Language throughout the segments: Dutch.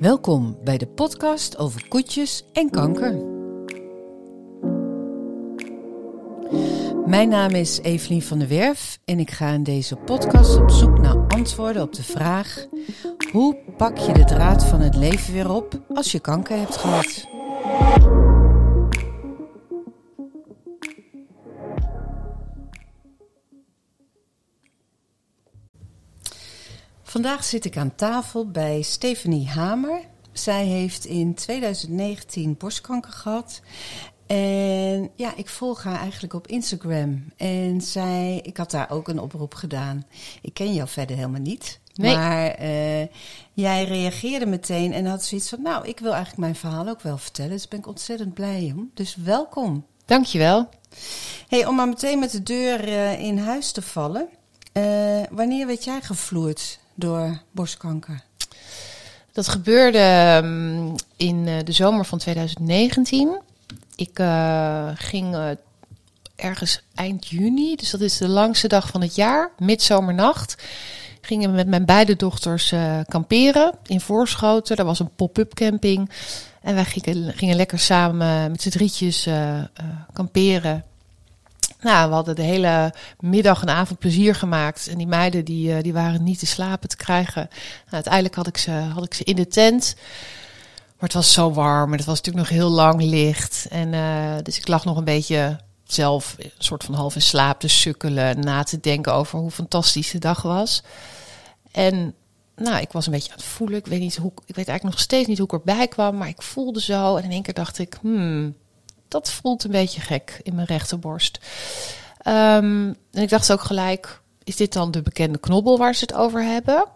Welkom bij de podcast over koetjes en kanker. Mijn naam is Evelien van der Werf en ik ga in deze podcast op zoek naar antwoorden op de vraag: hoe pak je de draad van het leven weer op als je kanker hebt gehad? Vandaag zit ik aan tafel bij Stephanie Hamer. Zij heeft in 2019 borstkanker gehad. En ja, ik volg haar eigenlijk op Instagram. En zij, ik had daar ook een oproep gedaan. Ik ken jou verder helemaal niet. Nee. Maar eh, jij reageerde meteen en had zoiets van... nou, ik wil eigenlijk mijn verhaal ook wel vertellen. Dus ben ik ontzettend blij om. Dus welkom. Dankjewel. Hey, om maar meteen met de deur eh, in huis te vallen. Eh, wanneer werd jij gevloerd door borstkanker? Dat gebeurde ehm, in eh, de zomer van 2019. Ik eh, ging eh, ergens eind juni, dus dat is de langste dag van het jaar, midzomernacht. Gingen we met mijn beide dochters kamperen in Voorschoten. Daar was een pop-up camping. En wij gingen, gingen lekker samen met z'n drietjes kamperen. Nou, we hadden de hele middag en avond plezier gemaakt. En die meiden die, eh, die waren niet te slapen te krijgen. Nou, uiteindelijk had ik, ze, had ik ze in de tent. Maar het was zo warm en het was natuurlijk nog heel lang licht. En, eh, dus ik lag nog een beetje zelf een soort van half in slaap te sukkelen. Na te denken over hoe fantastisch de dag was. En nou, ik was een beetje aan het voelen. Ik weet, niet hoe, ik weet eigenlijk nog steeds niet hoe ik erbij kwam. Maar ik voelde zo. En in één keer dacht ik, hmm, dat voelt een beetje gek in mijn rechterborst. Ehm, en ik dacht ook gelijk, is dit dan de bekende knobbel waar ze het over hebben?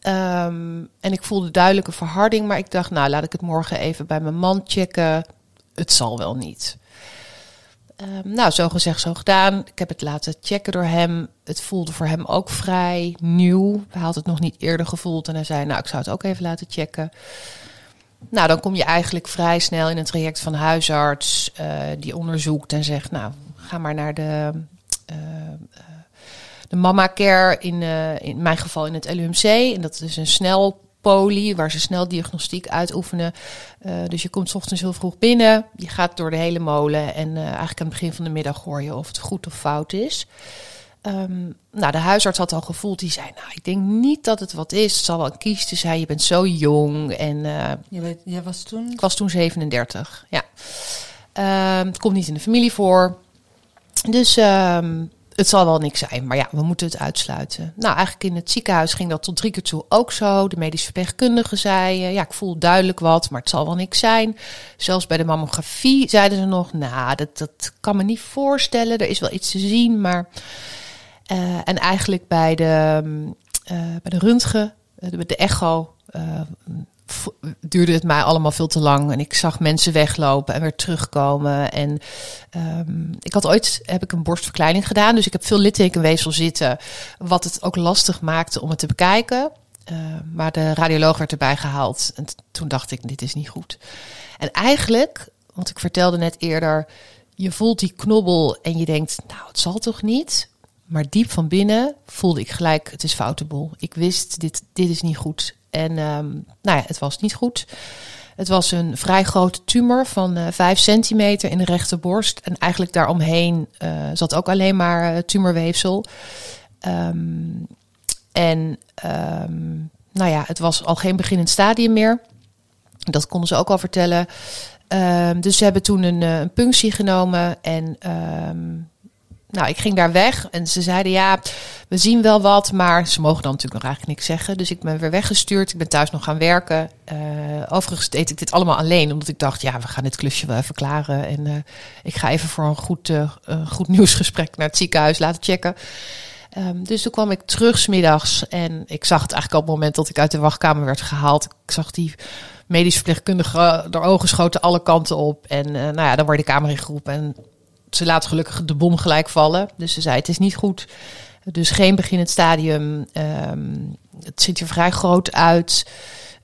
Ehm, en ik voelde duidelijke verharding, maar ik dacht, nou laat ik het morgen even bij mijn man checken. Het zal wel niet. Ehm, nou, zo gezegd, zo gedaan. Ik heb het laten checken door hem. Het voelde voor hem ook vrij nieuw. Hij had het nog niet eerder gevoeld en hij zei, nou, ik zou het ook even laten checken. Nou, dan kom je eigenlijk vrij snel in een traject van huisarts eh, die onderzoekt en zegt, nou, ga maar naar de, eh, eh, de mama care in, in mijn geval in het LUMC. En dat is een snel poli waar ze snel diagnostiek uitoefenen. Dus je komt ochtends heel vroeg binnen, je gaat door de hele molen en eigenlijk aan het begin van de middag hoor je of het goed of fout is. Ehm, nou, de huisarts had al gevoeld, die zei, nou, ik denk niet dat het wat is. Het zal wel een kieste zijn, je bent zo jong. En eh, Je weet, jij was toen... ik was toen 37, ja. Ehm, het komt niet in de familie voor. Dus ehm, het zal wel niks zijn. Maar ja, we moeten het uitsluiten. Nou, eigenlijk in het ziekenhuis ging dat tot drie keer toe ook zo. De medische verpleegkundige zei, eh, ja, ik voel duidelijk wat, maar het zal wel niks zijn. Zelfs bij de mammografie zeiden ze nog, nou, dat, dat kan me niet voorstellen. Er is wel iets te zien, maar... eh, en eigenlijk bij de, eh, bij de röntgen, eh, de, echo, duurde het mij allemaal veel te lang. En ik zag mensen weglopen en weer terugkomen. En ehm, ik had ooit heb ik een borstverkleining gedaan. Dus ik heb veel littekenweefsel zitten. Wat het ook lastig maakte om het te bekijken. Maar de radioloog werd erbij gehaald. En toen dacht ik, dit is niet goed. En eigenlijk, want ik vertelde net eerder... je voelt die knobbel en je denkt, nou, het zal toch niet? Maar diep van binnen voelde ik gelijk, het is foute boel. Ik wist, dit, dit is niet goed. En ehm, nou ja, het was niet goed. Het was een vrij grote tumor van eh 5 centimeter in de rechterborst. En eigenlijk daaromheen eh zat ook alleen maar eh, tumorweefsel. Ehm, en ehm, nou ja, het was al geen beginnend stadium meer. Dat konden ze ook al vertellen. Dus ze hebben toen een, een punctie genomen. En nou, ik ging daar weg. En ze zeiden, ja, we zien wel wat. Maar ze mogen dan natuurlijk nog eigenlijk niks zeggen. Dus ik ben weer weggestuurd. Ik ben thuis nog gaan werken. Eh, overigens deed ik dit allemaal alleen. Omdat ik dacht, ja, we gaan dit klusje wel even klaren. En eh, ik ga even voor een goed, eh, goed nieuwsgesprek naar het ziekenhuis laten checken. Ehm, dus toen kwam ik terug smiddags en ik zag het eigenlijk op het moment dat ik uit de wachtkamer werd gehaald. Ik zag die medisch verpleegkundige door ogen schoten alle kanten op. En nou ja, dan word je de kamer ingeroepen en ze laat gelukkig de bom gelijk vallen. Dus ze zei het is niet goed. Dus geen beginnend stadium. Ehm, het ziet er vrij groot uit.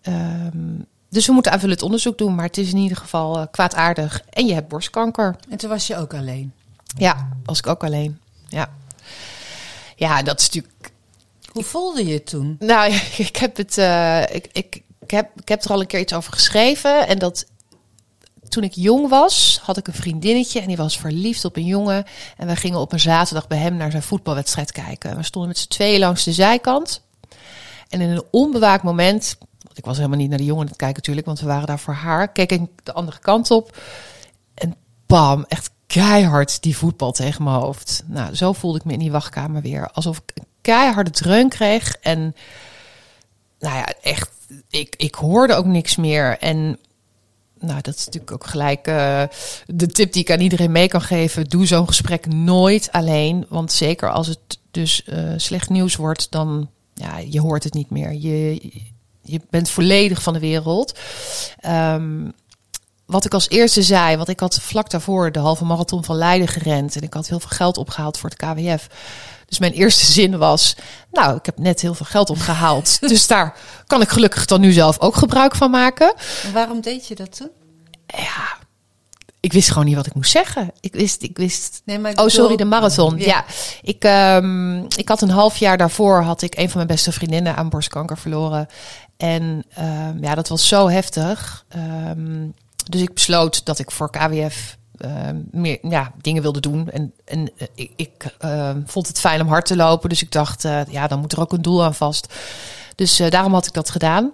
Ehm, dus we moeten aanvullend onderzoek doen, maar het is in ieder geval eh, kwaadaardig. En je hebt borstkanker. En toen was je ook alleen. Ja, was ik ook alleen. Ja. Ja, dat is natuurlijk Hoe voelde je het toen? nou, ik heb het. ik, ik ik heb, ik heb er al een keer iets over geschreven. En dat toen ik jong was, had ik een vriendinnetje en die was verliefd op een jongen. En we gingen op een zaterdag bij hem naar zijn voetbalwedstrijd kijken. We stonden met z'n tweeën langs de zijkant. En in een onbewaakt moment, want ik was helemaal niet naar de jongen het kijken natuurlijk, want we waren daar voor haar, keek ik de andere kant op. En bam, echt keihard die voetbal tegen mijn hoofd. Nou, zo voelde ik me in die wachtkamer weer. Alsof ik een keiharde dreun kreeg. En nou ja, echt, ik, ik hoorde ook niks meer. En nou, dat is natuurlijk ook gelijk uh, de tip die ik aan iedereen mee kan geven. Doe zo'n gesprek nooit alleen. Want zeker als het dus uh, slecht nieuws wordt, dan ja, je hoort het niet meer. Je, je bent volledig van de wereld. Um, wat ik als eerste zei, want ik had vlak daarvoor de halve marathon van Leiden gerend. En ik had heel veel geld opgehaald voor het KWF. Dus mijn eerste zin was, nou, ik heb net heel veel geld opgehaald. dus daar kan ik gelukkig dan nu zelf ook gebruik van maken. En waarom deed je dat toen? Ja, ik wist gewoon niet wat ik moest zeggen. Ik wist, ik wist. Nee, maar ik oh, sorry, de marathon. Ja. Ja, ik, ehm, ik had een half jaar daarvoor had ik een van mijn beste vriendinnen aan borstkanker verloren. En ehm, ja, dat was zo heftig. Ehm, dus ik besloot dat ik voor KWF ehm, meer ja, dingen wilde doen. En, en eh, ik, ik ehm, vond het fijn om hard te lopen. Dus ik dacht, eh, ja, dan moet er ook een doel aan vast. Dus eh, daarom had ik dat gedaan.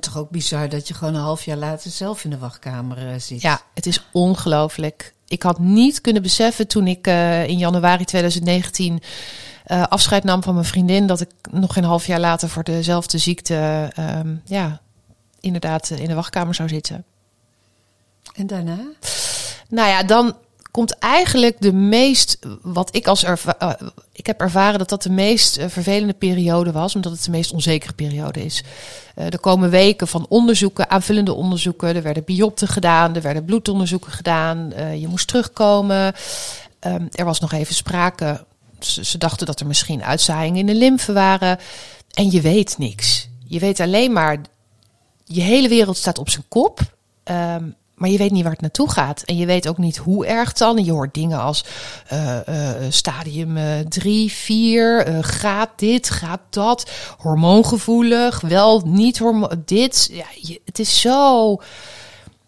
Toch ook bizar dat je gewoon een half jaar later zelf in de wachtkamer zit. Ja, het is ongelooflijk. Ik had niet kunnen beseffen toen ik in januari 2019 eh, afscheid nam van mijn vriendin, dat ik nog een half jaar later voor dezelfde ziekte, ehm, ja, inderdaad in de wachtkamer zou zitten. En daarna? Nou ja, dan komt eigenlijk de meest, wat ik als erva- eh, ik heb ervaren dat dat de meest eh, vervelende periode was, omdat het de meest onzekere periode is. Eh, er komen weken van onderzoeken, aanvullende onderzoeken. Er werden biopten gedaan, er werden bloedonderzoeken gedaan. je moest terugkomen. Ehm, er was nog even sprake. Ze, dachten dat er misschien uitzaaiingen in de lymfe waren. En je weet niks. Je weet alleen maar, je hele wereld staat op zijn kop. Ehm, maar je weet niet waar het naartoe gaat. En je weet ook niet hoe erg dan. En je hoort dingen als eh, eh, stadium 3, 4, gaat dit, gaat dat. Hormoongevoelig, wel niet hormoon. Dit. Ja, het is zo.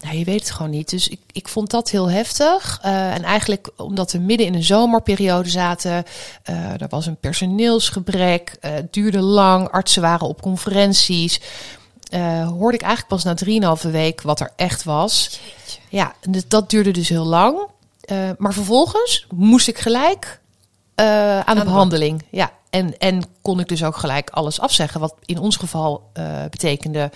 Nou, je weet het gewoon niet. Dus ik, ik vond dat heel heftig. Eh, en eigenlijk omdat we midden in een zomerperiode zaten. eh, er was een personeelsgebrek. eh, het duurde lang. Artsen waren op conferenties. Eh, hoorde ik eigenlijk pas na 3,5 week wat er echt was. Ja, dus dat duurde dus heel lang. Eh, maar vervolgens moest ik gelijk eh, aan de de behandeling. Ja, en, en kon ik dus ook gelijk alles afzeggen. Wat in ons geval betekende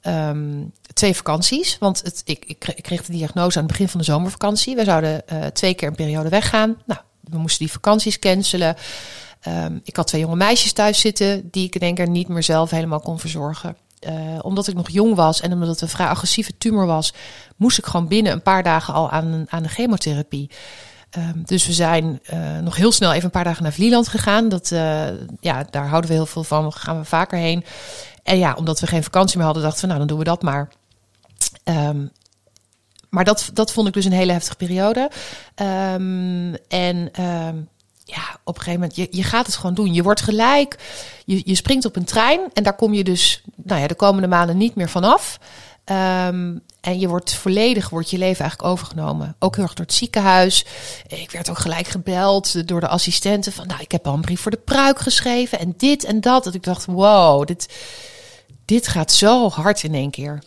ehm, twee vakanties. Want het, ik, ik, kreeg, ik kreeg de diagnose aan het begin van de zomervakantie. We zouden twee keer een periode weggaan. Nou, we moesten die vakanties cancelen. Ehm, ik had twee jonge meisjes thuis zitten die ik in één keer niet meer zelf helemaal kon verzorgen. Eh, omdat ik nog jong was en omdat het een vrij agressieve tumor was, moest ik gewoon binnen een paar dagen al aan, aan de chemotherapie. Ehm, dus we zijn eh, nog heel snel even een paar dagen naar Vlieland gegaan. Dat, eh, ja, daar houden we heel veel van. Gaan we vaker heen. En ja, omdat we geen vakantie meer hadden, dachten we, nou, dan doen we dat maar. Ehm, maar dat, dat vond ik dus een hele heftige periode. Ehm, en ja, op een gegeven moment, je, je gaat het gewoon doen. Je wordt gelijk, je, je springt op een trein en daar kom je dus, nou ja, de komende maanden niet meer vanaf. Ehm en je wordt volledig, wordt je leven eigenlijk overgenomen. Ook heel erg door het ziekenhuis. Ik werd ook gelijk gebeld door de assistenten van, nou, ik heb al een brief voor de pruik geschreven en dit en dat. Dat ik dacht, wow, dit, dit gaat zo hard in één keer.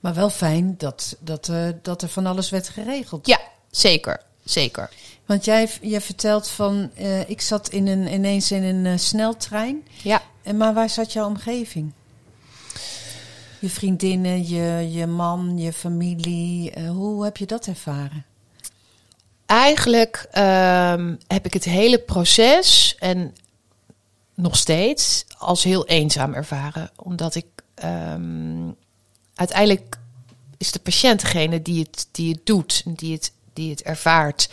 Maar wel fijn dat, dat, eh, dat er van alles werd geregeld. Ja, zeker, zeker. Want jij, jij vertelt van, eh, ik zat in een, ineens in een eh, sneltrein. Ja. En maar waar zat jouw omgeving? Je vriendinnen, je, je man, je familie. eh, hoe heb je dat ervaren? Eigenlijk ehm, heb ik het hele proces en nog steeds als heel eenzaam ervaren. Omdat ik ehm, uiteindelijk is de patiënt degene die het, die het doet en die het, die het ervaart.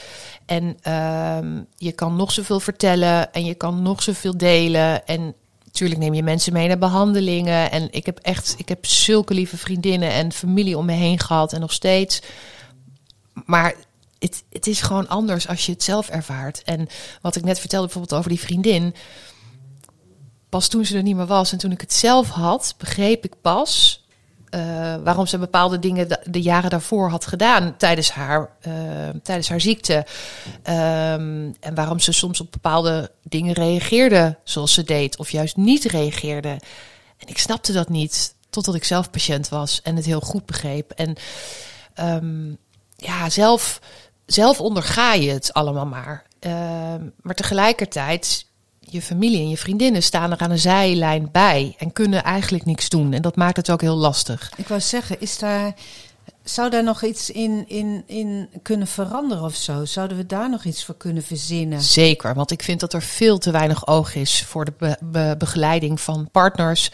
En ehm, je kan nog zoveel vertellen en je kan nog zoveel delen. En natuurlijk neem je mensen mee naar behandelingen. En ik heb echt, ik heb zulke lieve vriendinnen en familie om me heen gehad en nog steeds. Maar het, het is gewoon anders als je het zelf ervaart. En wat ik net vertelde bijvoorbeeld over die vriendin. Pas toen ze er niet meer was en toen ik het zelf had, begreep ik pas eh, waarom ze bepaalde dingen de, jaren daarvoor had gedaan tijdens haar, eh, tijdens haar ziekte. Ehm, en waarom ze soms op bepaalde dingen reageerde zoals ze deed, of juist niet reageerde. En ik snapte dat niet, totdat ik zelf patiënt was en het heel goed begreep. En ehm, ja, zelf, zelf onderga je het allemaal maar. Ehm, maar tegelijkertijd je familie en je vriendinnen staan er aan een zijlijn bij en kunnen eigenlijk niks doen. En dat maakt het ook heel lastig. Ik wou zeggen, is daar, zou daar nog iets in, in, in kunnen veranderen of zo? Zouden we daar nog iets voor kunnen verzinnen? Zeker, want ik vind dat er veel te weinig oog is voor de be- be- begeleiding van partners.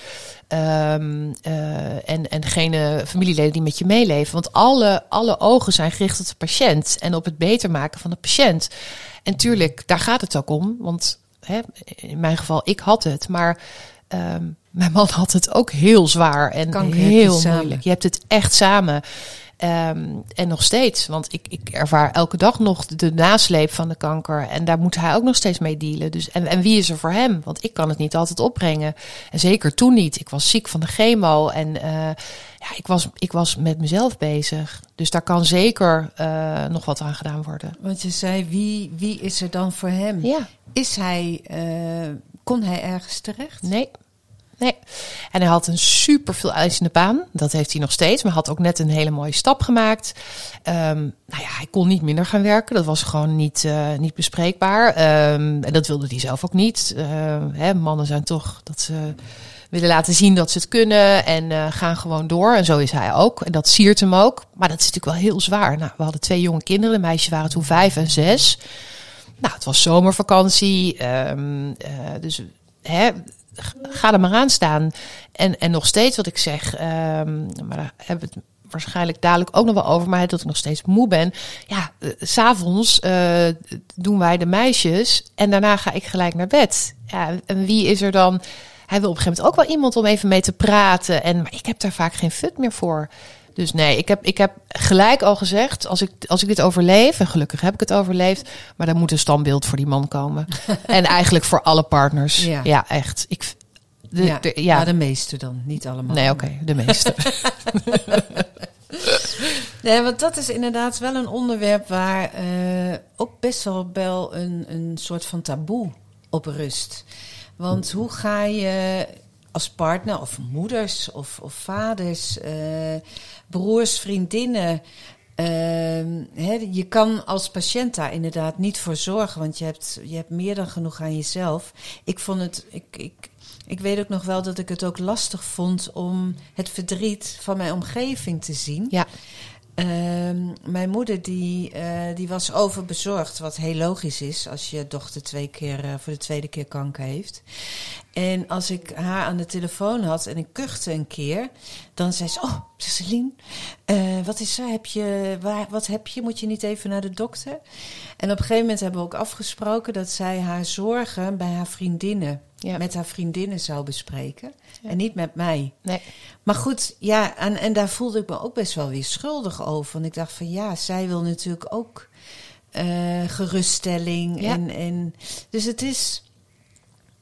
ehm, eh, en, en degene familieleden die met je meeleven. Want alle, alle ogen zijn gericht op de patiënt en op het beter maken van de patiënt. En tuurlijk, daar gaat het ook om. Want hè, in mijn geval, ik had het. Maar ehm, mijn man had het ook heel zwaar en heel samen. moeilijk. Je hebt het echt samen. Ehm, en nog steeds, want ik, ik ervaar elke dag nog de nasleep van de kanker. En daar moet hij ook nog steeds mee dealen. Dus, en, en wie is er voor hem? Want ik kan het niet altijd opbrengen. En zeker toen niet. Ik was ziek van de chemo en eh, ja, ik, was, ik was met mezelf bezig. Dus daar kan zeker eh, nog wat aan gedaan worden. Want je zei, wie, wie is er dan voor hem? Ja. Is hij, eh, kon hij ergens terecht? Nee. Nee. En hij had een super veel eisende baan. Dat heeft hij nog steeds. Maar had ook net een hele mooie stap gemaakt. Ehm, nou ja, hij kon niet minder gaan werken. Dat was gewoon niet, eh, niet bespreekbaar. Ehm, en dat wilde hij zelf ook niet. Ehm, hè, mannen zijn toch dat ze willen laten zien dat ze het kunnen. En eh, gaan gewoon door. En zo is hij ook. En dat siert hem ook. Maar dat is natuurlijk wel heel zwaar. Nou, we hadden twee jonge kinderen. De meisjes waren toen vijf en zes. Nou, het was zomervakantie. eh, dus hè, ga er maar aan staan. En, en nog steeds wat ik zeg, ehm, maar daar hebben we het waarschijnlijk dadelijk ook nog wel over, maar dat ik nog steeds moe ben. Ja, s s'avonds eh doen wij de meisjes en daarna ga ik gelijk naar bed. Ja, en wie is er dan? Hij wil op een gegeven moment ook wel iemand om even mee te praten. En, maar ik heb daar vaak geen fut meer voor. Dus nee, ik heb, ik heb gelijk al gezegd, als ik, als ik dit overleef, en gelukkig heb ik het overleefd, maar dan moet een standbeeld voor die man komen. en eigenlijk voor alle partners. Ja. Ja, echt. Ik, de, ja, de- ja. maar de meeste dan, niet allemaal. nee, oké, de meeste. Nee, want dat is inderdaad wel een onderwerp waar eh, ook best wel, wel een, een soort van taboe op rust. Want hoe ga je als partner of moeders of, of vaders, eh, broers, vriendinnen. ehm, hè, je kan als patiënt daar inderdaad niet voor zorgen, want je hebt, je hebt meer dan genoeg aan jezelf. Ik vond het. Ik, ik, ik weet ook nog wel dat ik het ook lastig vond om het verdriet van mijn omgeving te zien. ja, Ehm, mijn moeder die, eh, die was overbezorgd, wat heel logisch is als je dochter twee keer eh, voor de tweede keer kanker heeft. En als ik haar aan de telefoon had en ik kuchte een keer, dan zei ze: Oh, Celine, eh, wat is er? Heb je, waar, wat heb je? Moet je niet even naar de dokter? En op een gegeven moment hebben we ook afgesproken dat zij haar zorgen bij haar vriendinnen, Ja. met haar vriendinnen zou bespreken. Ja. En niet met mij. nee. Maar goed, ja, en, en daar voelde ik me ook best wel weer schuldig over. Want ik dacht van ja, zij wil natuurlijk ook eh, geruststelling. Ja. En, en, dus het is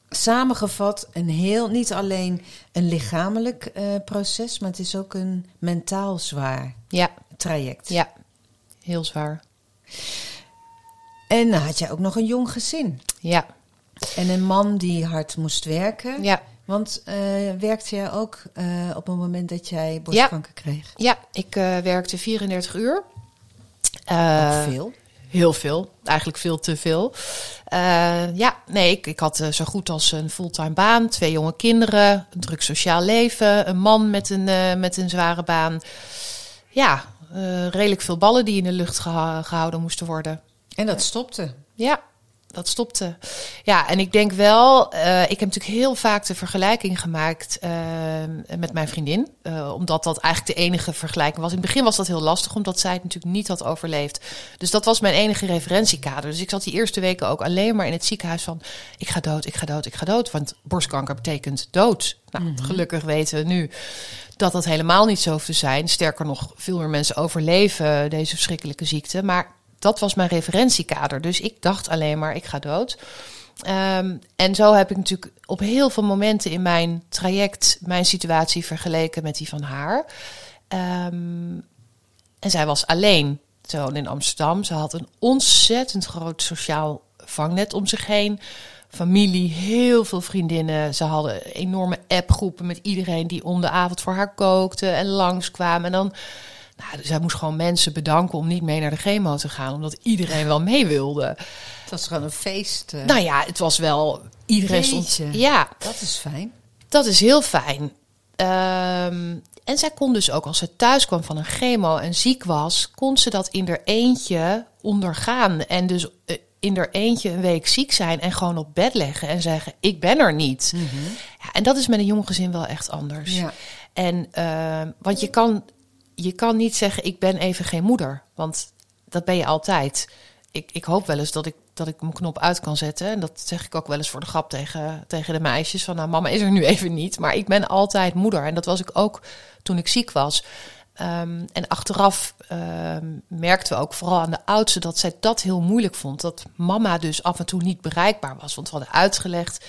samengevat een heel, niet alleen een lichamelijk eh, proces, maar het is ook een mentaal zwaar Ja, traject. ja. Heel zwaar. En dan had jij ook nog een jong gezin. Ja, En een man die hard moest werken. ja. Want eh, werkte jij ook eh, op het moment dat jij borstkanker kreeg? Ja, ik eh, werkte 34 uur. Veel. Heel veel. Eigenlijk veel te veel. Ja, nee, ik, ik had zo goed als een fulltime baan. Twee jonge kinderen. Een druk sociaal leven. Een man met een, met een zware baan. Ja, redelijk veel ballen die in de lucht geha- gehouden moesten worden. En dat stopte. Ja, dat stopte. Ja, en ik denk wel, eh, ik heb natuurlijk heel vaak de vergelijking gemaakt eh, met mijn vriendin. eh, omdat dat eigenlijk de enige vergelijking was. In het begin was dat heel lastig, omdat zij het natuurlijk niet had overleefd. Dus dat was mijn enige referentiekader. Dus ik zat die eerste weken ook alleen maar in het ziekenhuis van... ik ga dood, ik ga dood, ik ga dood. Want borstkanker betekent dood. Nou, gelukkig weten we nu dat dat helemaal niet zo hoeft te zijn. Sterker nog, veel meer mensen overleven deze verschrikkelijke ziekte. Maar dat was mijn referentiekader. Dus ik dacht alleen maar, ik ga dood. Ehm, en zo heb ik natuurlijk op heel veel momenten in mijn traject mijn situatie vergeleken met die van haar. Ehm, en zij was alleen. Woonde in Amsterdam. Ze had een ontzettend groot sociaal vangnet om zich heen. Familie, heel veel vriendinnen. Ze hadden enorme appgroepen met iedereen die om de avond voor haar kookte en langskwamen. En dan, nou, zij moest gewoon mensen bedanken om niet mee naar de chemo te gaan, omdat iedereen wel mee wilde. Het was gewoon een feest. eh. Nou ja, het was wel. Iedereen stond. Ja, Dat is fijn. dat is heel fijn. Ehm, en zij kon dus ook als ze thuis kwam van een chemo en ziek was, kon ze dat in haar eentje ondergaan. En dus eh, in haar eentje een week ziek zijn en gewoon op bed leggen en zeggen: Ik ben er niet. Ja, en dat is met een jong gezin wel echt anders. Ja. En ehm, want je kan, je kan niet zeggen: Ik ben even geen moeder. Want dat ben je altijd. Ik, ik hoop wel eens dat ik, dat ik mijn knop uit kan zetten. En dat zeg ik ook wel eens voor de grap tegen, tegen de meisjes. Van nou, mama is er nu even niet. Maar ik ben altijd moeder. En dat was ik ook toen ik ziek was. Ehm, en achteraf ehm, merkten we ook vooral aan de oudste dat zij dat heel moeilijk vond. Dat mama dus af en toe niet bereikbaar was. Want we hadden uitgelegd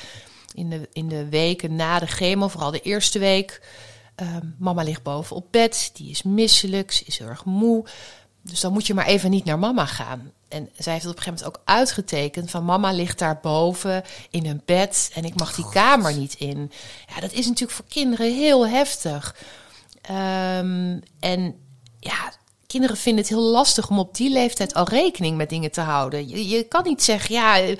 in de, in de weken na de chemo, vooral de eerste week. Ehm, mama ligt boven op bed, die is misselijk, ze is heel erg moe. Dus dan moet je maar even niet naar mama gaan. En zij heeft het op een gegeven moment ook uitgetekend van mama ligt daar boven in een bed en ik mag die kamer niet in. Ja, dat is natuurlijk voor kinderen heel heftig. Ehm, en ja, kinderen vinden het heel lastig om op die leeftijd al rekening met dingen te houden. Je, je kan niet zeggen, ja,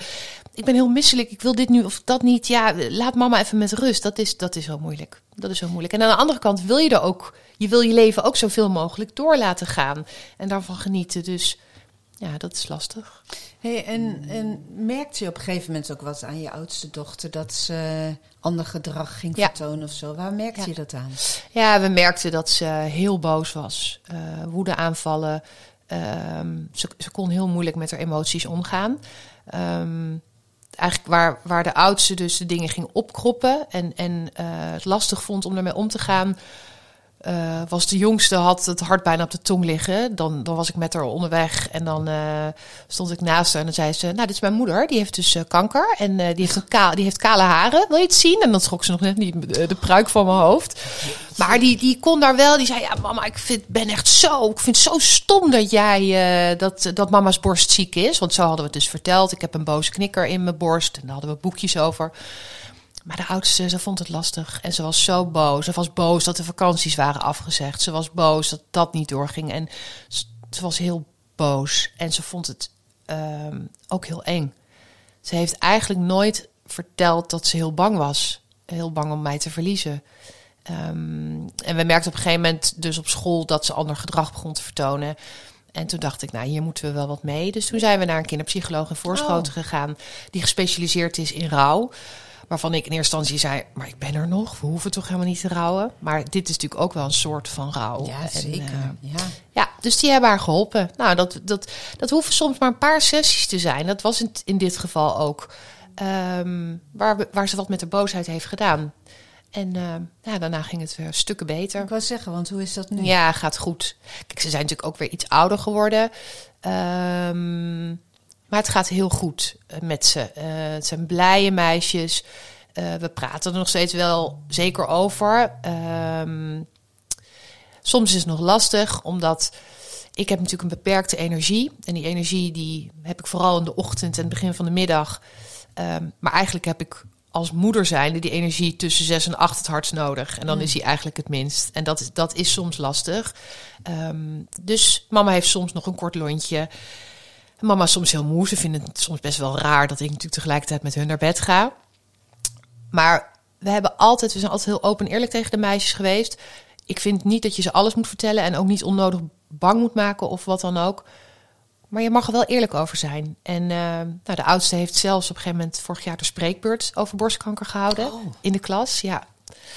ik ben heel misselijk, ik wil dit nu of dat niet. Ja, laat mama even met rust. Dat is, dat is heel moeilijk. Dat is heel moeilijk. En aan de andere kant wil je er ook, je wil je leven ook zoveel mogelijk door laten gaan en daarvan genieten. Dus ja, dat is lastig. Hey, en, en merkte je op een gegeven moment ook wat aan je oudste dochter dat ze ander gedrag ging Ja. vertonen of zo? Waar merkte Ja. je dat aan? Ja, we merkten dat ze heel boos was. Eh woede aanvallen. Ehm, ze, ze kon heel moeilijk met haar emoties omgaan. Ehm, eigenlijk waar, waar de oudste dus de dingen ging opkroppen en, en eh, het lastig vond om ermee om te gaan, eh, was de jongste had het hart bijna op de tong liggen. Dan, dan was ik met haar onderweg en dan eh, stond ik naast haar en dan zei ze, nou dit is mijn moeder, die heeft dus eh, kanker en die, heeft een die heeft kale haren, wil je het zien? En dan schrok ze nog net niet de, pruik van mijn hoofd. Maar die, die kon daar wel, die zei, ja mama, ik vind, ben echt zo, ik vind het zo stom dat jij, dat, dat mama's borst ziek is. Want zo hadden we het dus verteld. Ik heb een boze knikker in mijn borst en daar hadden we boekjes over. Maar de oudste, ze vond het lastig. En ze was zo boos. Ze was boos dat de vakanties waren afgezegd. Ze was boos dat dat niet doorging. En ze, was heel boos. En ze vond het ehm, ook heel eng. Ze heeft eigenlijk nooit verteld dat ze heel bang was. Heel bang om mij te verliezen. Ehm, en we merkten op een gegeven moment dus op school dat ze ander gedrag begon te vertonen. En toen dacht ik, nou, hier moeten we wel wat mee. Dus toen zijn we naar een kinderpsycholoog in Voorschoten gegaan, die gespecialiseerd is in rouw. Waarvan ik in eerste instantie zei, maar ik ben er nog, we hoeven toch helemaal niet te rouwen. Maar dit is natuurlijk ook wel een soort van rouw. Ja, En, zeker. eh, ja. ja, dus die hebben haar geholpen. Nou, dat, dat, dat hoeven soms maar een paar sessies te zijn. Dat was in, in dit geval ook. Ehm, waar, waar ze wat met de boosheid heeft gedaan. En eh, ja, daarna ging het weer stukken beter. Ik wou zeggen, want hoe is dat nu? Ja, gaat goed. Kijk, ze zijn natuurlijk ook weer iets ouder geworden. Ehm, maar het gaat heel goed eh, met ze. Eh, het zijn blije meisjes. Eh, we praten er nog steeds wel zeker over. Ehm, soms is het nog lastig, omdat ik heb natuurlijk een beperkte energie. En die energie die heb ik vooral in de ochtend en het begin van de middag. Ehm, maar eigenlijk heb ik als moeder zijnde die energie tussen zes en acht het hardst nodig. En dan is die eigenlijk het minst. En dat is, dat is soms lastig. Ehm, dus mama heeft soms nog een kort lontje. Mama is soms heel moe. Ze vinden het soms best wel raar dat ik natuurlijk tegelijkertijd met hun naar bed ga. Maar we hebben altijd, we zijn altijd heel open en eerlijk tegen de meisjes geweest. Ik vind niet dat je ze alles moet vertellen en ook niet onnodig bang moet maken of wat dan ook. Maar je mag er wel eerlijk over zijn. En eh, nou, de oudste heeft zelfs op een gegeven moment vorig jaar de spreekbeurt over borstkanker gehouden Oh. in de klas. Ja,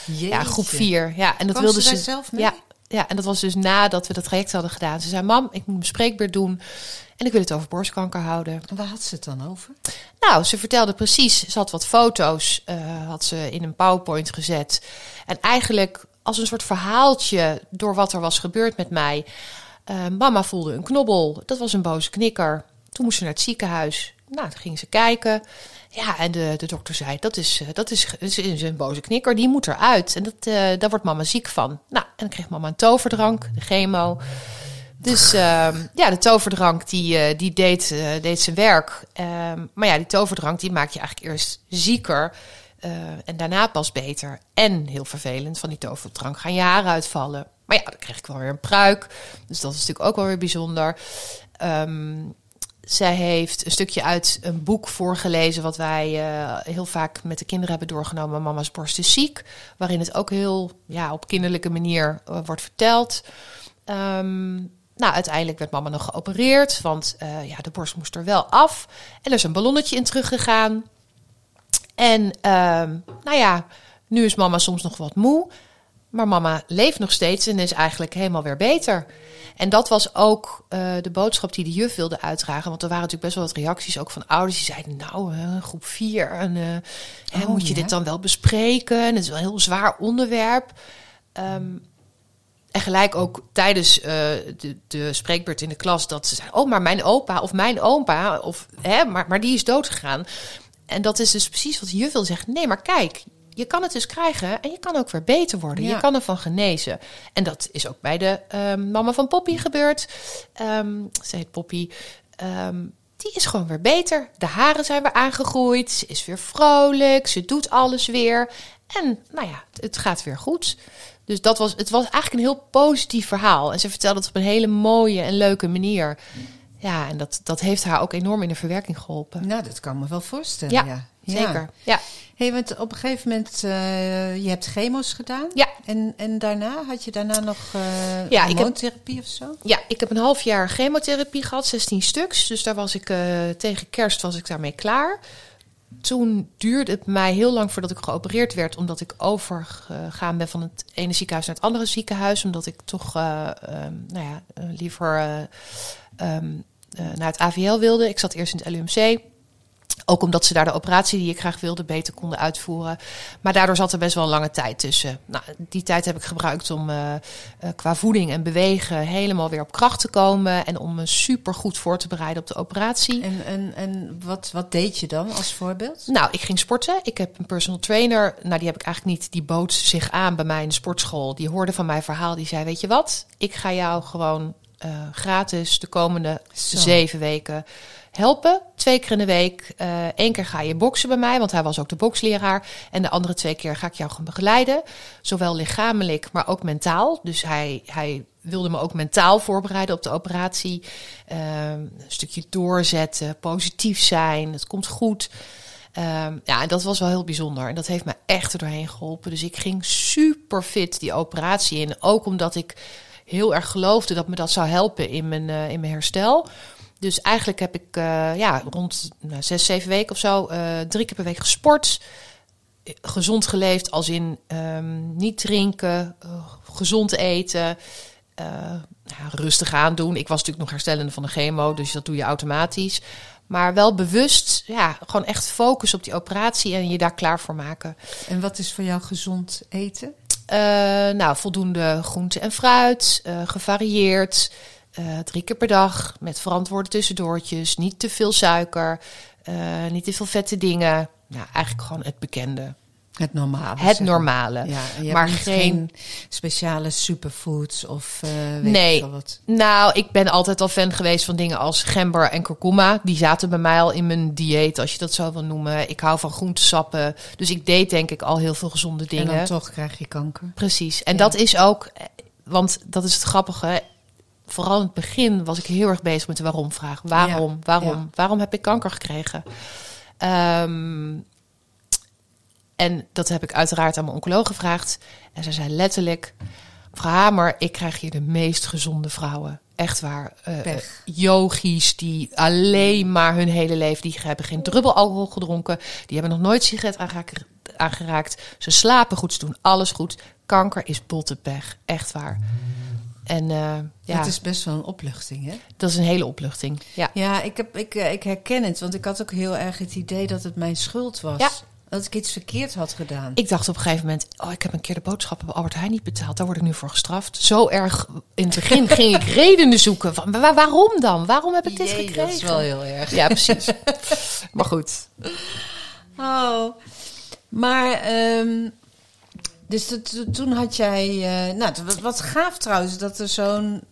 ja groep 4. Ja, en dat Kwam wilde ze zelf mee? Ja, ja, en dat was dus nadat we dat traject hadden gedaan. Ze zei: Mam, ik moet mijn spreekbeurt doen. En ik wil het over borstkanker houden. En waar had ze het dan over? Nou, ze vertelde precies. Ze had wat foto's, eh, had ze in een PowerPoint gezet. En eigenlijk als een soort verhaaltje door wat er was gebeurd met mij. Eh, mama voelde een knobbel. Dat was een boze knikker. Toen moest ze naar het ziekenhuis. Nou, toen ging ze kijken. Ja, en de, de dokter zei, dat is, eh, dat, is, dat is een boze knikker, die moet eruit. En dat, eh, daar wordt mama ziek van. Nou, en dan kreeg mama een toverdrank, de chemo. Dus ehm, ja, de toverdrank die, eh, die deed, eh, deed zijn werk. Ehm, maar ja, die toverdrank die maakt je eigenlijk eerst zieker. eh, en daarna pas beter. En heel vervelend, van die toverdrank gaan je uitvallen. Maar ja, dan kreeg ik wel weer een pruik. Dus dat is natuurlijk ook wel weer bijzonder. Ehm, zij heeft een stukje uit een boek voorgelezen... wat wij heel vaak met de kinderen hebben doorgenomen. Mama's borst is ziek. Waarin het ook heel ja, op kinderlijke manier wordt verteld. Ehm, nou, uiteindelijk werd mama nog geopereerd, want eh, ja, de borst moest er wel af. En er is een ballonnetje in teruggegaan. En ehm, nou ja, nu is mama soms nog wat moe. Maar mama leeft nog steeds en is eigenlijk helemaal weer beter. En dat was ook eh, de boodschap die de juf wilde uitdragen. Want er waren natuurlijk best wel wat reacties ook van ouders die zeiden... nou, eh, groep 4, en, hè, Oh, moet je ja. dit dan wel bespreken? En het is wel een heel zwaar onderwerp. Ehm, en gelijk ook tijdens eh, de, de spreekbeurt in de klas dat ze zeiden: Oh, maar mijn opa of mijn opa, of, hè, maar, maar die is doodgegaan. En dat is dus precies wat juf wil zeggen. Nee, maar kijk, je kan het dus krijgen en je kan ook weer beter worden. Ja. Je kan ervan genezen. En dat is ook bij de ehm, mama van Poppy gebeurd. Ehm ze heet Poppy. Ehm, die is gewoon weer beter. De haren zijn weer aangegroeid. Ze is weer vrolijk. Ze doet alles weer. En nou ja, het gaat weer goed. Dus dat was, het was eigenlijk een heel positief verhaal. En ze vertelde het op een hele mooie en leuke manier. Ja, en dat, dat heeft haar ook enorm in de verwerking geholpen. Nou, dat kan me wel voorstellen. Ja, Ja, Zeker. Ja. Hey, want op een gegeven moment, eh, je hebt chemo's gedaan. Ja. En, en daarna, had je daarna nog eh Ja, heb- hormoontherapie of zo? ja, ik heb een half jaar chemotherapie gehad, 16 stuks. Dus daar was ik eh, tegen kerst was ik daarmee klaar. Toen duurde het mij heel lang voordat ik geopereerd werd, omdat ik overgegaan ben van het ene ziekenhuis naar het andere ziekenhuis. Omdat ik toch eh, ehm, nou ja, eh, liever eh, ehm, eh, naar het AVL wilde. Ik zat eerst in het LUMC. Ook omdat ze daar de operatie die ik graag wilde beter konden uitvoeren. Maar daardoor zat er best wel een lange tijd tussen. Nou, die tijd heb ik gebruikt om eh, eh, qua voeding en bewegen helemaal weer op kracht te komen. En om me super goed voor te bereiden op de operatie. En, en, en wat, wat deed je dan als voorbeeld? Nou, ik ging sporten. Ik heb een personal trainer. Nou, die heb ik eigenlijk niet. Die bood zich aan bij mij in de sportschool. Die hoorde van mijn verhaal. Die zei: Weet je wat? Ik ga jou gewoon eh, gratis de komende Zo. zeven weken helpen. Twee keer in de week. Eén keer ga je boksen bij mij, want hij was ook de boksleraar. En de andere twee keer ga ik jou gaan begeleiden. Zowel lichamelijk, maar ook mentaal. Dus hij, hij wilde me ook mentaal voorbereiden op de operatie. Ehm, een stukje doorzetten, positief zijn. Het komt goed. Ehm, ja, en dat was wel heel bijzonder. En dat heeft me echt er doorheen geholpen. Dus ik ging super fit die operatie in. Ook omdat ik heel erg geloofde dat me dat zou helpen in mijn, eh, in mijn herstel. Dus eigenlijk heb ik eh, ja, rond nou, zes, zeven weken of zo eh, drie keer per week gesport. Gezond geleefd, als in ehm, niet drinken, eh, gezond eten, ja, rustig aandoen. Ik was natuurlijk nog herstellende van de chemo, dus dat doe je automatisch. Maar wel bewust, ja, gewoon echt focus op die operatie en je daar klaar voor maken. En wat is voor jou gezond eten? Nou, voldoende groente en fruit, gevarieerd, eh, drie keer per dag met verantwoorde tussendoortjes, niet te veel suiker, eh, niet te veel vette dingen. Nou, eigenlijk gewoon het bekende, Het normale. het zeg normale. Ja, en je maar geen- geen speciale superfoods of eh weet Nee. ik wat. Nou, ik ben altijd al fan geweest van dingen als gember en kurkuma. Die zaten bij mij al in mijn dieet, als je dat zo wil noemen. Ik hou van groentesappen. Dus ik deed denk ik al heel veel gezonde En dingen. dan toch krijg je kanker. Precies. En Ja. dat is ook, want dat is het grappige. Vooral in het begin was ik heel erg bezig met de waarom-vraag. Waarom, Ja, waarom, ja. waarom heb ik kanker gekregen? Ehm, en dat heb ik uiteraard aan mijn oncoloog gevraagd. En zij zei letterlijk: Mevrouw Hamer, ik krijg hier de meest gezonde vrouwen. Echt waar. Pech. yogis die alleen maar hun hele leven... die hebben geen druppel alcohol gedronken. Die hebben nog nooit sigaret aangeraakt. aangeraakt. Ze slapen goed, ze doen alles goed. Kanker is bottenpech. Echt waar. En eh, ja, Het is best wel een opluchting, hè? dat is een hele opluchting. Ja, Ja, ik, heb, ik, eh, ik herken het, want ik had ook heel erg het idee dat het mijn schuld was. Ja. Dat ik iets verkeerd had gedaan. Ik dacht op een gegeven moment, oh, ik heb een keer de boodschappen bij Albert Heijn niet betaald. Daar word ik nu voor gestraft. Zo erg in het begin ging ik redenen zoeken. Van, wa- waarom dan? Waarom heb ik dit Jee, gekregen? Dat is wel heel erg. Ja, precies. maar goed. Oh. Maar, ehm, dus to- to- toen had jij... eh, nou, wat, wat gaaf trouwens dat er zo'n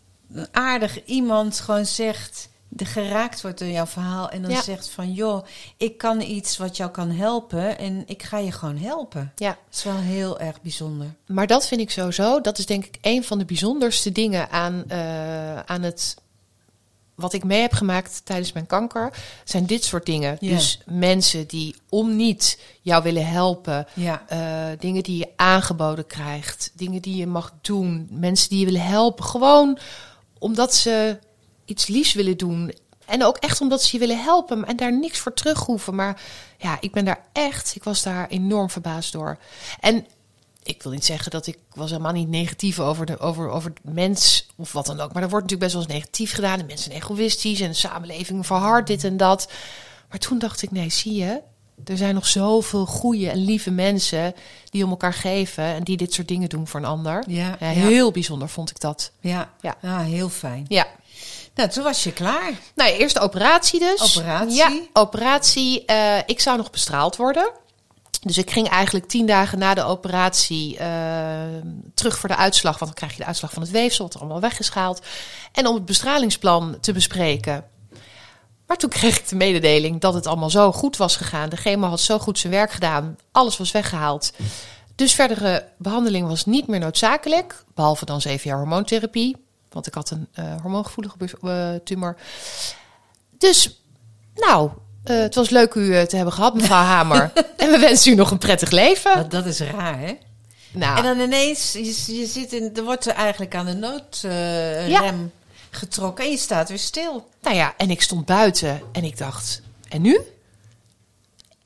aardig iemand gewoon zegt... De geraakt wordt door jouw verhaal en dan Ja. zegt van... joh, ik kan iets wat jou kan helpen en ik ga je gewoon helpen. Ja, Dat is wel heel erg bijzonder. maar dat vind ik sowieso. Dat is denk ik een van de bijzonderste dingen aan, eh, aan het. Wat ik mee heb gemaakt tijdens mijn kanker, zijn dit soort dingen. Dus mensen die om niet jou willen helpen, Ja, eh, dingen die je aangeboden krijgt, dingen die je mag doen, mensen die je willen helpen. Gewoon omdat ze iets liefs willen doen. En ook echt omdat ze je willen helpen en daar niks voor terug hoeven. Maar ja, ik ben daar echt, ik was daar enorm verbaasd door. En ik wil niet zeggen dat ik was helemaal niet negatief over de, over, over de mens of wat dan ook. Maar er wordt natuurlijk best wel eens negatief gedaan. En mensen zijn egoïstisch en de samenleving verhardt dit en dat. Maar toen dacht ik, nee, zie je, er zijn nog zoveel goede en lieve mensen die om elkaar geven en die dit soort dingen doen voor een ander. ja, Ja, ja, heel bijzonder vond ik dat. ja. Ja. Ah, heel fijn. Ja. Nou, toen was je klaar. Nou, eerst de operatie dus. Operatie. Ja, operatie. Eh, ik zou nog bestraald worden. Dus ik ging eigenlijk tien dagen na de operatie eh, terug voor de uitslag. Want dan krijg je de uitslag van het weefsel, wat er allemaal weggeschaald. En om het bestralingsplan te bespreken. Maar toen kreeg ik de mededeling dat het allemaal zo goed was gegaan. De chemo had zo goed zijn werk gedaan. Alles was weggehaald. Dus verdere behandeling was niet meer noodzakelijk. Behalve dan zeven jaar hormoontherapie. Want ik had een eh, hormoongevoelige eh, tumor. Dus, nou, eh, het was leuk u eh, te hebben gehad, mevrouw Hamer. en we wensen u nog een prettig leven. Dat, dat is raar, hè? Nou, En dan ineens, je, je zit in, er wordt er eigenlijk aan de noodrem Ja. getrokken en je staat weer stil. nou ja, en ik stond buiten en ik dacht, en nu?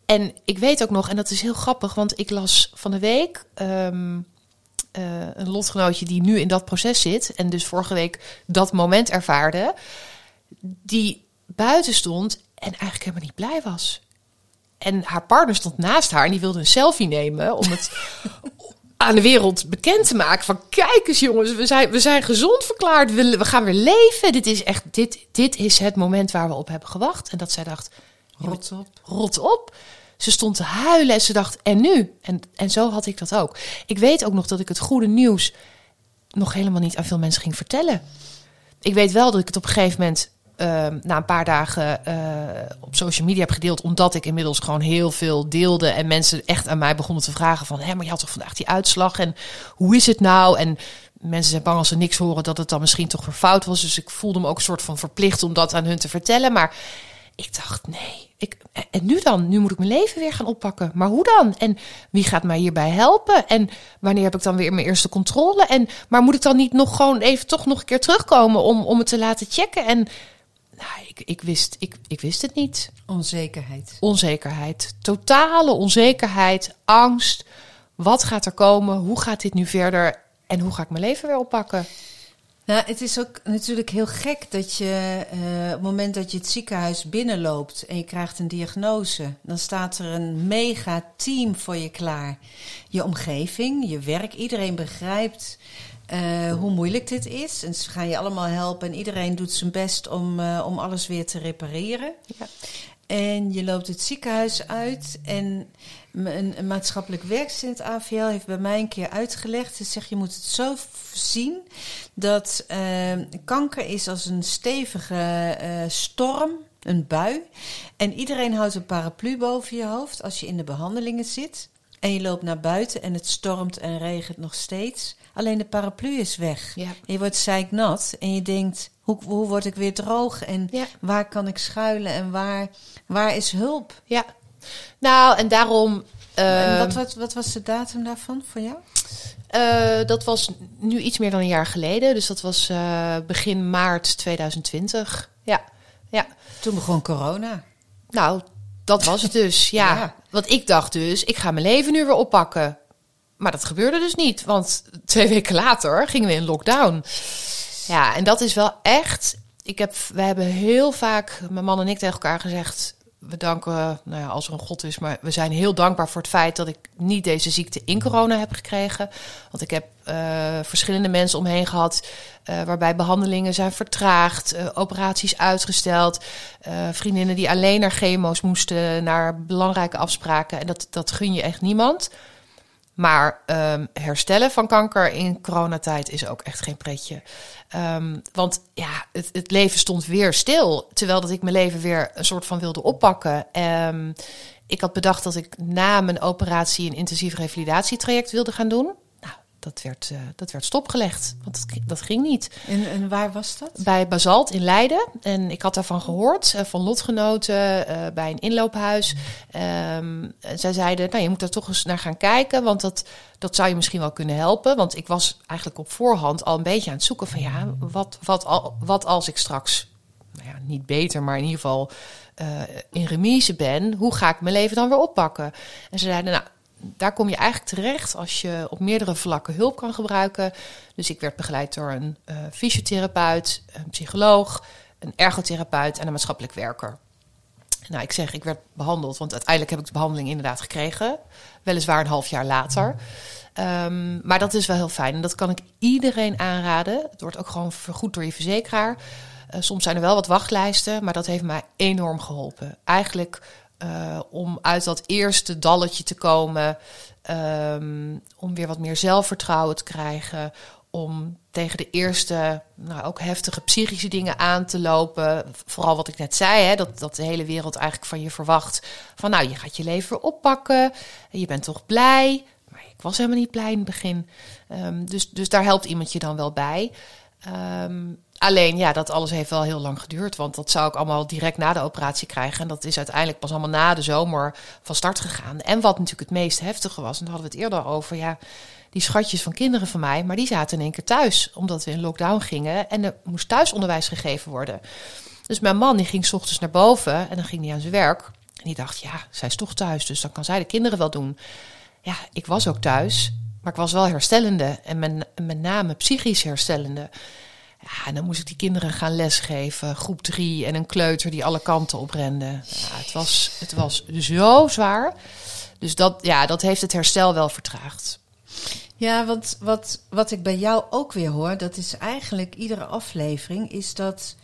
En ik weet ook nog, en dat is heel grappig, want ik las van de week ehm, eh, een lotgenootje die nu in dat proces zit en dus vorige week dat moment ervaarde, die buiten stond en eigenlijk helemaal niet blij was. En haar partner stond naast haar en die wilde een selfie nemen om het aan de wereld bekend te maken. Van kijk eens jongens, we zijn, we zijn gezond verklaard, we, we gaan weer leven. Dit is echt, dit, dit is het moment waar we op hebben gewacht. En dat zij dacht, Rot op. rot op. Ze stond te huilen en ze dacht, en nu? En, en zo had ik dat ook. Ik weet ook nog dat ik het goede nieuws nog helemaal niet aan veel mensen ging vertellen. Ik weet wel dat ik het op een gegeven moment ehm, na een paar dagen eh, op social media heb gedeeld, omdat ik inmiddels gewoon heel veel deelde en mensen echt aan mij begonnen te vragen van, hé, maar je had toch vandaag die uitslag en hoe is het nou? En mensen zijn bang als ze niks horen dat het dan misschien toch weer fout was. Dus ik voelde me ook een soort van verplicht om dat aan hun te vertellen. Maar ik dacht, nee. Ik, en nu dan? Nu moet ik mijn leven weer gaan oppakken. Maar hoe dan? En wie gaat mij hierbij helpen? En wanneer heb ik dan weer mijn eerste controle? En, maar moet ik dan niet nog gewoon even toch nog een keer terugkomen om, om het te laten checken? En nou, ik, ik, wist, ik, ik wist het niet. Onzekerheid. Onzekerheid. Totale onzekerheid. Angst. Wat gaat er komen? Hoe gaat dit nu verder? En hoe ga ik mijn leven weer oppakken? Nou, het is ook natuurlijk heel gek dat je eh, op het moment dat je het ziekenhuis binnenloopt en je krijgt een diagnose, dan staat er een mega team voor je klaar. Je omgeving, je werk, iedereen begrijpt eh, hoe moeilijk dit is. En ze gaan je allemaal helpen en iedereen doet zijn best om, eh, om alles weer te repareren. Ja. En je loopt het ziekenhuis uit en een, een maatschappelijk werkster in het AVL heeft bij mij een keer uitgelegd. Ze zegt, je moet het zo zien dat eh, kanker is als een stevige eh, storm, een bui. En iedereen houdt een paraplu boven je hoofd als je in de behandelingen zit. En je loopt naar buiten en het stormt en regent nog steeds. Alleen de paraplu is weg. Ja. En je wordt zeiknat en je denkt, hoe, hoe word ik weer droog? En Ja. waar kan ik schuilen en waar, waar is hulp? Ja. Nou, en daarom. en ehm, wat, wat, wat was de datum daarvan voor jou? Eh, dat was nu iets meer dan een jaar geleden. Dus dat was eh, begin maart 2020. Ja, ja. Toen begon corona. Nou, dat was het dus. Ja. Ja. Want ik dacht dus, ik ga mijn leven nu weer oppakken. Maar dat gebeurde dus niet. Want twee weken later gingen we in lockdown. Ja, en dat is wel echt. Ik heb, we hebben heel vaak, mijn man en ik, tegen elkaar gezegd. We danken, nou ja, als er een God is, maar we zijn heel dankbaar voor het feit dat ik niet deze ziekte in corona heb gekregen. Want ik heb uh, verschillende mensen omheen gehad uh, waarbij behandelingen zijn vertraagd, uh, operaties uitgesteld, vriendinnen die alleen naar chemo's moesten, naar belangrijke afspraken. En dat, dat gun je echt niemand. Maar um, herstellen van kanker in coronatijd is ook echt geen pretje. Um, want ja, het, het, leven stond weer stil. Terwijl dat ik mijn leven weer een soort van wilde oppakken. Um, ik had bedacht dat ik na mijn operatie een intensief revalidatietraject wilde gaan doen dat werd, uh, dat werd stopgelegd. Want dat, dat ging niet. En, en, waar was dat? Bij Basalt in Leiden. En ik had daarvan gehoord, uh, van lotgenoten, uh, bij een inloophuis. Um, en zij zeiden, nou, je moet daar toch eens naar gaan kijken, want dat, dat zou je misschien wel kunnen helpen. Want ik was eigenlijk op voorhand al een beetje aan het zoeken van, ja, wat, wat, al, wat als ik straks, nou ja, niet beter, maar in ieder geval... in remise ben, hoe ga ik mijn leven dan weer oppakken? En ze zeiden, nou, daar kom je eigenlijk terecht als je op meerdere vlakken hulp kan gebruiken. Dus ik werd begeleid door een uh, fysiotherapeut, een psycholoog, een ergotherapeut en een maatschappelijk werker. Nou, ik zeg, ik werd behandeld, want uiteindelijk heb ik de behandeling inderdaad gekregen. Weliswaar een half jaar later. Um, maar dat is wel heel fijn en dat kan ik iedereen aanraden. Het wordt ook gewoon vergoed door je verzekeraar. Uh, soms zijn er wel wat wachtlijsten, maar dat heeft mij enorm geholpen. Eigenlijk uh, om uit dat eerste dalletje te komen. Um, om weer wat meer zelfvertrouwen te krijgen. Om tegen de eerste, nou ook heftige psychische dingen aan te lopen. Vooral wat ik net zei, hè, dat, dat de hele wereld eigenlijk van je verwacht. Van nou, je gaat je leven weer oppakken. En je bent toch blij. Maar ik was helemaal niet blij in het begin. Um, dus, dus daar helpt iemand je dan wel bij. Um, Alleen ja, dat alles heeft wel heel lang geduurd. Want dat zou ik allemaal direct na de operatie krijgen. En dat is uiteindelijk pas allemaal na de zomer van start gegaan. En wat natuurlijk het meest heftige was, en daar hadden we het eerder over. Ja, die schatjes van kinderen van mij, maar die zaten in één keer thuis. Omdat we in lockdown gingen. En er moest thuisonderwijs gegeven worden. Dus mijn man die ging s ochtends naar boven en dan ging hij aan zijn werk. En die dacht, ja, zij is toch thuis, dus dan kan zij de kinderen wel doen. Ja, ik was ook thuis, maar ik was wel herstellende. En met, met name psychisch herstellende. Ja, en dan moest ik die kinderen gaan lesgeven. Groep drie en een kleuter die alle kanten oprende. Ja, het, was, het was zo zwaar. Dus dat, ja, dat heeft het herstel wel vertraagd. Ja, want wat, wat ik bij jou ook weer hoor, dat is eigenlijk iedere aflevering, is dat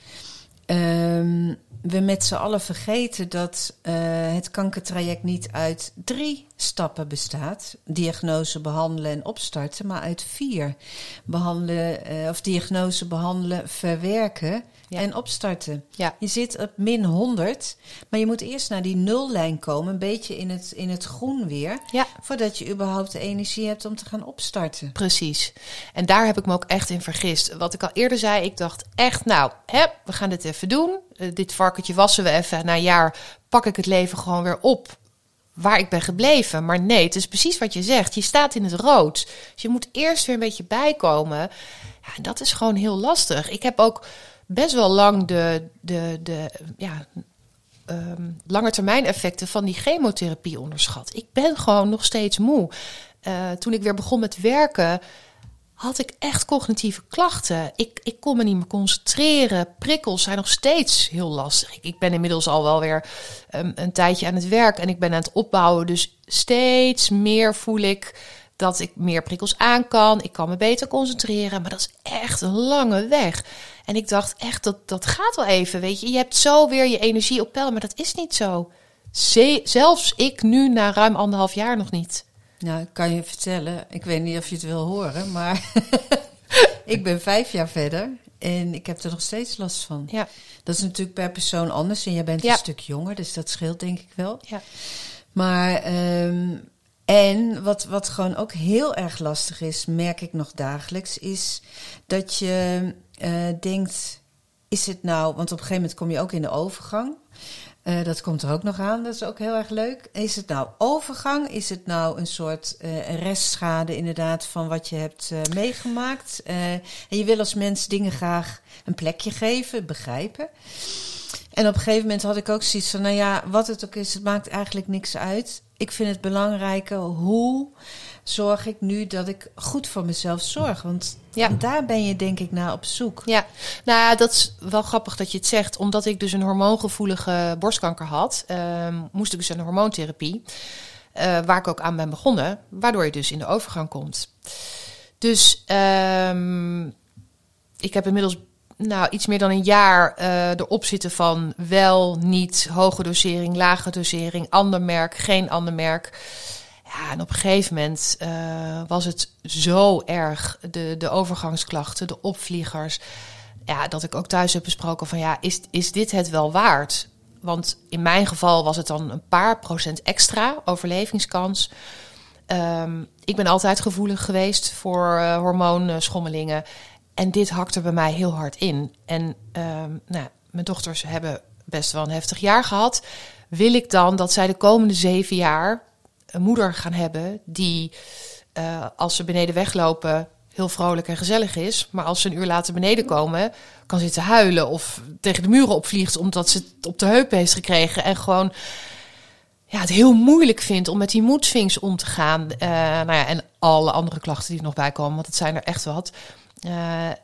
um, we met z'n allen vergeten dat uh, het kankertraject niet uit drie stappen bestaat: diagnose, behandelen en opstarten, maar uit vier: behandelen uh, of diagnose, behandelen, verwerken ja. en opstarten. Ja. Je zit op min 100, maar je moet eerst naar die nullijn komen, een beetje in het, in het groen weer, ja. voordat je überhaupt de energie hebt om te gaan opstarten. Precies. En daar heb ik me ook echt in vergist. Wat ik al eerder zei, ik dacht echt, nou, hè, we gaan dit even doen. Uh, dit varkentje wassen we even. Na een jaar pak ik het leven gewoon weer op waar ik ben gebleven. Maar nee, het is precies wat je zegt. Je staat in het rood. Dus je moet eerst weer een beetje bijkomen. Ja, en dat is gewoon heel lastig. Ik heb ook best wel lang de, de, de ja, um, langetermijn effecten van die chemotherapie onderschat. Ik ben gewoon nog steeds moe. Uh, toen ik weer begon met werken, had ik echt cognitieve klachten. Ik, ik kon me niet meer concentreren. Prikkels zijn nog steeds heel lastig. Ik, ben inmiddels al wel weer um, een tijdje aan het werk en ik ben aan het opbouwen. Dus steeds meer voel ik dat ik meer prikkels aan kan. Ik kan me beter concentreren. Maar dat is echt een lange weg. En ik dacht echt, dat, dat gaat wel even, weet je. Je hebt zo weer je energie op peil, maar dat is niet zo. zelfs ik nu na ruim anderhalf jaar nog niet. Nou, ik kan je vertellen, ik weet niet of je het wil horen, maar ik ben vijf jaar verder en ik heb er nog steeds last van. Ja. Dat is natuurlijk per persoon anders en jij bent ja. een stuk jonger, dus dat scheelt denk ik wel. Ja. Maar, um, en wat, wat gewoon ook heel erg lastig is, merk ik nog dagelijks, is dat je uh, denkt, is het nou, want op een gegeven moment kom je ook in de overgang. Uh, dat komt er ook nog aan, dat is ook heel erg leuk. Is het nou overgang? Is het nou een soort uh, restschade inderdaad van wat je hebt meegemaakt? en je wil als mens dingen graag een plekje geven, begrijpen. En op een gegeven moment had ik ook zoiets van, nou ja, wat het ook is, het maakt eigenlijk niks uit. Ik vind het belangrijker hoe zorg ik nu dat ik goed voor mezelf zorg? Want Ja. daar ben je denk ik naar op zoek. Ja, nou ja, dat is wel grappig dat je het zegt. Omdat ik dus een hormoongevoelige borstkanker had, ehm, moest ik dus aan de hormoontherapie. eh, waar ik ook aan ben begonnen, waardoor je dus in de overgang komt. Dus ehm, ik heb inmiddels nou, iets meer dan een jaar eh, erop zitten van wel, niet, hoge dosering, lage dosering, ander merk, geen ander merk. Ja, en op een gegeven moment eh, was het zo erg, de, de overgangsklachten, de opvliegers, ja, dat ik ook thuis heb besproken van ja, is, is dit het wel waard? Want in mijn geval was het dan een paar procent extra overlevingskans. Ehm, ik ben altijd gevoelig geweest voor eh, hormoonschommelingen. En dit hakte bij mij heel hard in. En ehm, nou, mijn dochters hebben best wel een heftig jaar gehad. Wil ik dan dat zij de komende zeven jaar een moeder gaan hebben die, eh, als ze beneden weglopen, heel vrolijk en gezellig is. Maar als ze een uur later beneden komen, kan zitten huilen of tegen de muren opvliegt omdat ze het op de heup heeft gekregen. En gewoon ja, het heel moeilijk vindt om met die moedswings om te gaan. Eh, nou ja, en alle andere klachten die er nog bij komen, want het zijn er echt wat. Eh,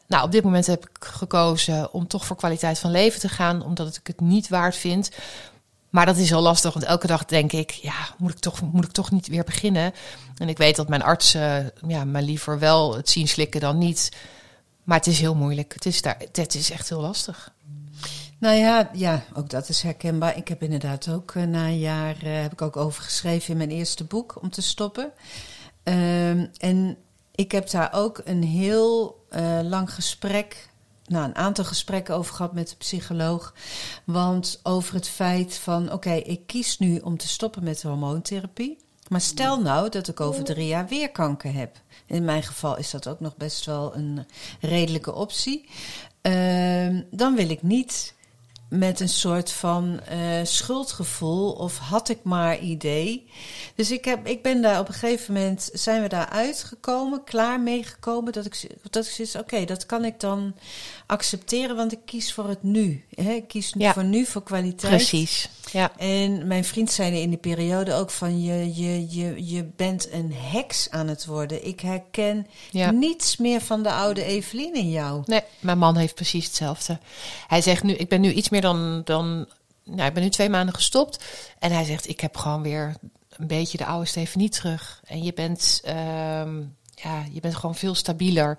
nou, op dit moment heb ik gekozen om toch voor kwaliteit van leven te gaan, omdat ik het niet waard vind. Maar dat is heel lastig, want elke dag denk ik, ja, moet ik toch, moet ik toch niet weer beginnen? En ik weet dat mijn artsen ja, mij liever wel het zien slikken dan niet. Maar het is heel moeilijk. Het is, daar, het is echt heel lastig. Nou ja, ja, ook dat is herkenbaar. Ik heb inderdaad ook eh, na een jaar, eh, heb ik ook over geschreven in mijn eerste boek om te stoppen. Ehm, en ik heb daar ook een heel eh, lang gesprek, nou een aantal gesprekken over gehad met de psycholoog. Want over het feit van, oké, ik kies nu om te stoppen met hormoontherapie. Maar stel nou dat ik over drie jaar weer kanker heb. In mijn geval is dat ook nog best wel een redelijke optie. Ehm, dan wil ik niet met een soort van eh, schuldgevoel of had ik maar idee. Dus ik, heb, ik ben daar op een gegeven moment, zijn we daar uitgekomen, klaar meegekomen, dat ik, dat ik zoiets, oké, dat kan ik dan accepteren, want ik kies voor het nu. Hè? Ik kies Ja. voor nu, voor kwaliteit. Precies. Ja. En mijn vriend zei in die periode ook van je, je, je, je bent een heks aan het worden. Ik herken Ja. niets meer van de oude Evelien in jou. Nee, mijn man heeft precies hetzelfde. Hij zegt nu, ik ben nu iets meer dan, dan nou, ik ben nu twee maanden gestopt. En hij zegt, ik heb gewoon weer een beetje de oude Stefanie terug. En je bent, ehm, ja, je bent gewoon veel stabieler.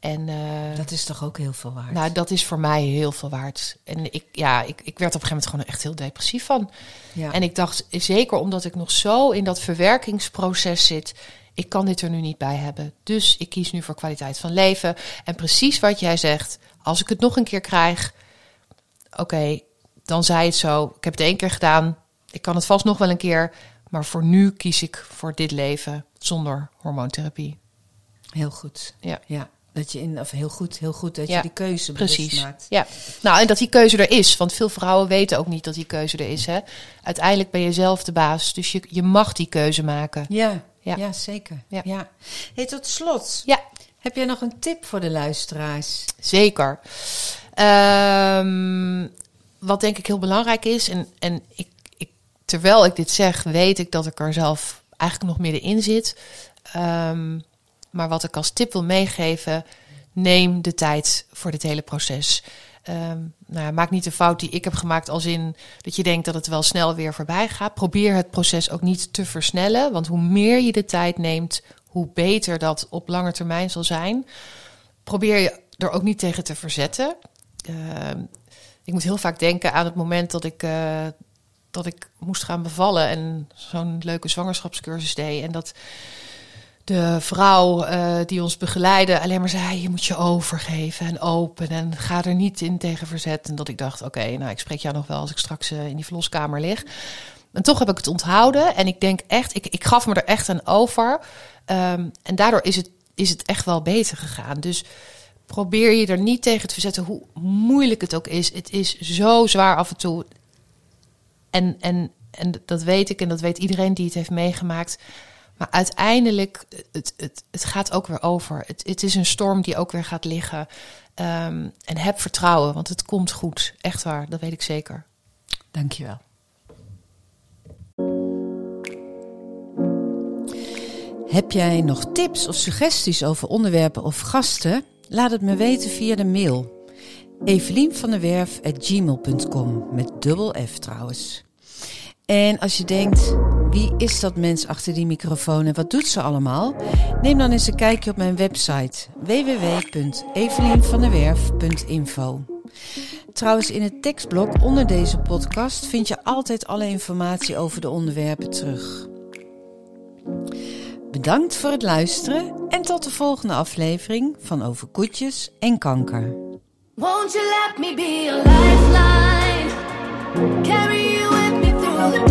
En eh, Dat is toch ook heel veel waard. nou, dat is voor mij heel veel waard. En ik, ja, ik, ik werd op een gegeven moment gewoon echt heel depressief van. ja. En ik dacht, zeker omdat ik nog zo in dat verwerkingsproces zit, ik kan dit er nu niet bij hebben. Dus ik kies nu voor kwaliteit van leven. En precies wat jij zegt, als ik het nog een keer krijg, oké, dan zei het zo. Ik heb het één keer gedaan. Ik kan het vast nog wel een keer. Maar voor nu kies ik voor dit leven zonder hormoontherapie. Heel goed. Ja. ja. Dat je in, of heel goed, heel goed dat Ja, je die keuze bewust Precies. maakt. Ja. Nou, en dat die keuze er is. Want veel vrouwen weten ook niet dat die keuze er is. Hè? Uiteindelijk ben je zelf de baas. Dus je, je mag die keuze maken. Ja, Ja. ja. zeker. Ja. Ja. Hey, tot slot, Ja, heb jij nog een tip voor de luisteraars? Zeker. Ehm, wat denk ik heel belangrijk is, en, en ik, ik, terwijl ik dit zeg, weet ik dat ik er zelf eigenlijk nog middenin zit. Ehm, maar wat ik als tip wil meegeven, neem de tijd voor dit hele proces. Ehm, nou, ja, maak niet de fout die ik heb gemaakt als in dat je denkt dat het wel snel weer voorbij gaat. Probeer het proces ook niet te versnellen, want hoe meer je de tijd neemt, hoe beter dat op lange termijn zal zijn. Probeer je er ook niet tegen te verzetten. Ehm, ik moet heel vaak denken aan het moment dat ik, eh, dat ik moest gaan bevallen en zo'n leuke zwangerschapscursus deed. En dat de vrouw eh, die ons begeleidde alleen maar zei: Je moet je overgeven en open en ga er niet in tegen verzet. En dat ik dacht: Oké, nou, ik spreek jou nog wel als ik straks eh, in die verloskamer lig. En toch heb ik het onthouden. En ik denk echt, ik, ik gaf me er echt aan over. Ehm, en daardoor is het, is het echt wel beter gegaan. Dus probeer je er niet tegen te verzetten, hoe moeilijk het ook is. Het is zo zwaar af en toe. En, en, en dat weet ik en dat weet iedereen die het heeft meegemaakt. Maar uiteindelijk, het, het, het gaat ook weer over. Het, het is een storm die ook weer gaat liggen. Ehm, en heb vertrouwen, want het komt goed. Echt waar, dat weet ik zeker. Dankjewel. Heb jij nog tips of suggesties over onderwerpen of gasten? Laat het me weten via de mail. Evelien der Werf gmail.com met dubbel F trouwens. En als je denkt, wie is dat mens achter die microfoon en wat doet ze allemaal? Neem dan eens een kijkje op mijn website www.evelienvanderwerf.info. Trouwens, in het tekstblok onder deze podcast vind je altijd alle informatie over de onderwerpen terug. Bedankt voor het luisteren en tot de volgende aflevering van Over Koetjes en Kanker. Won't you let me be lifeline? Carry with me through the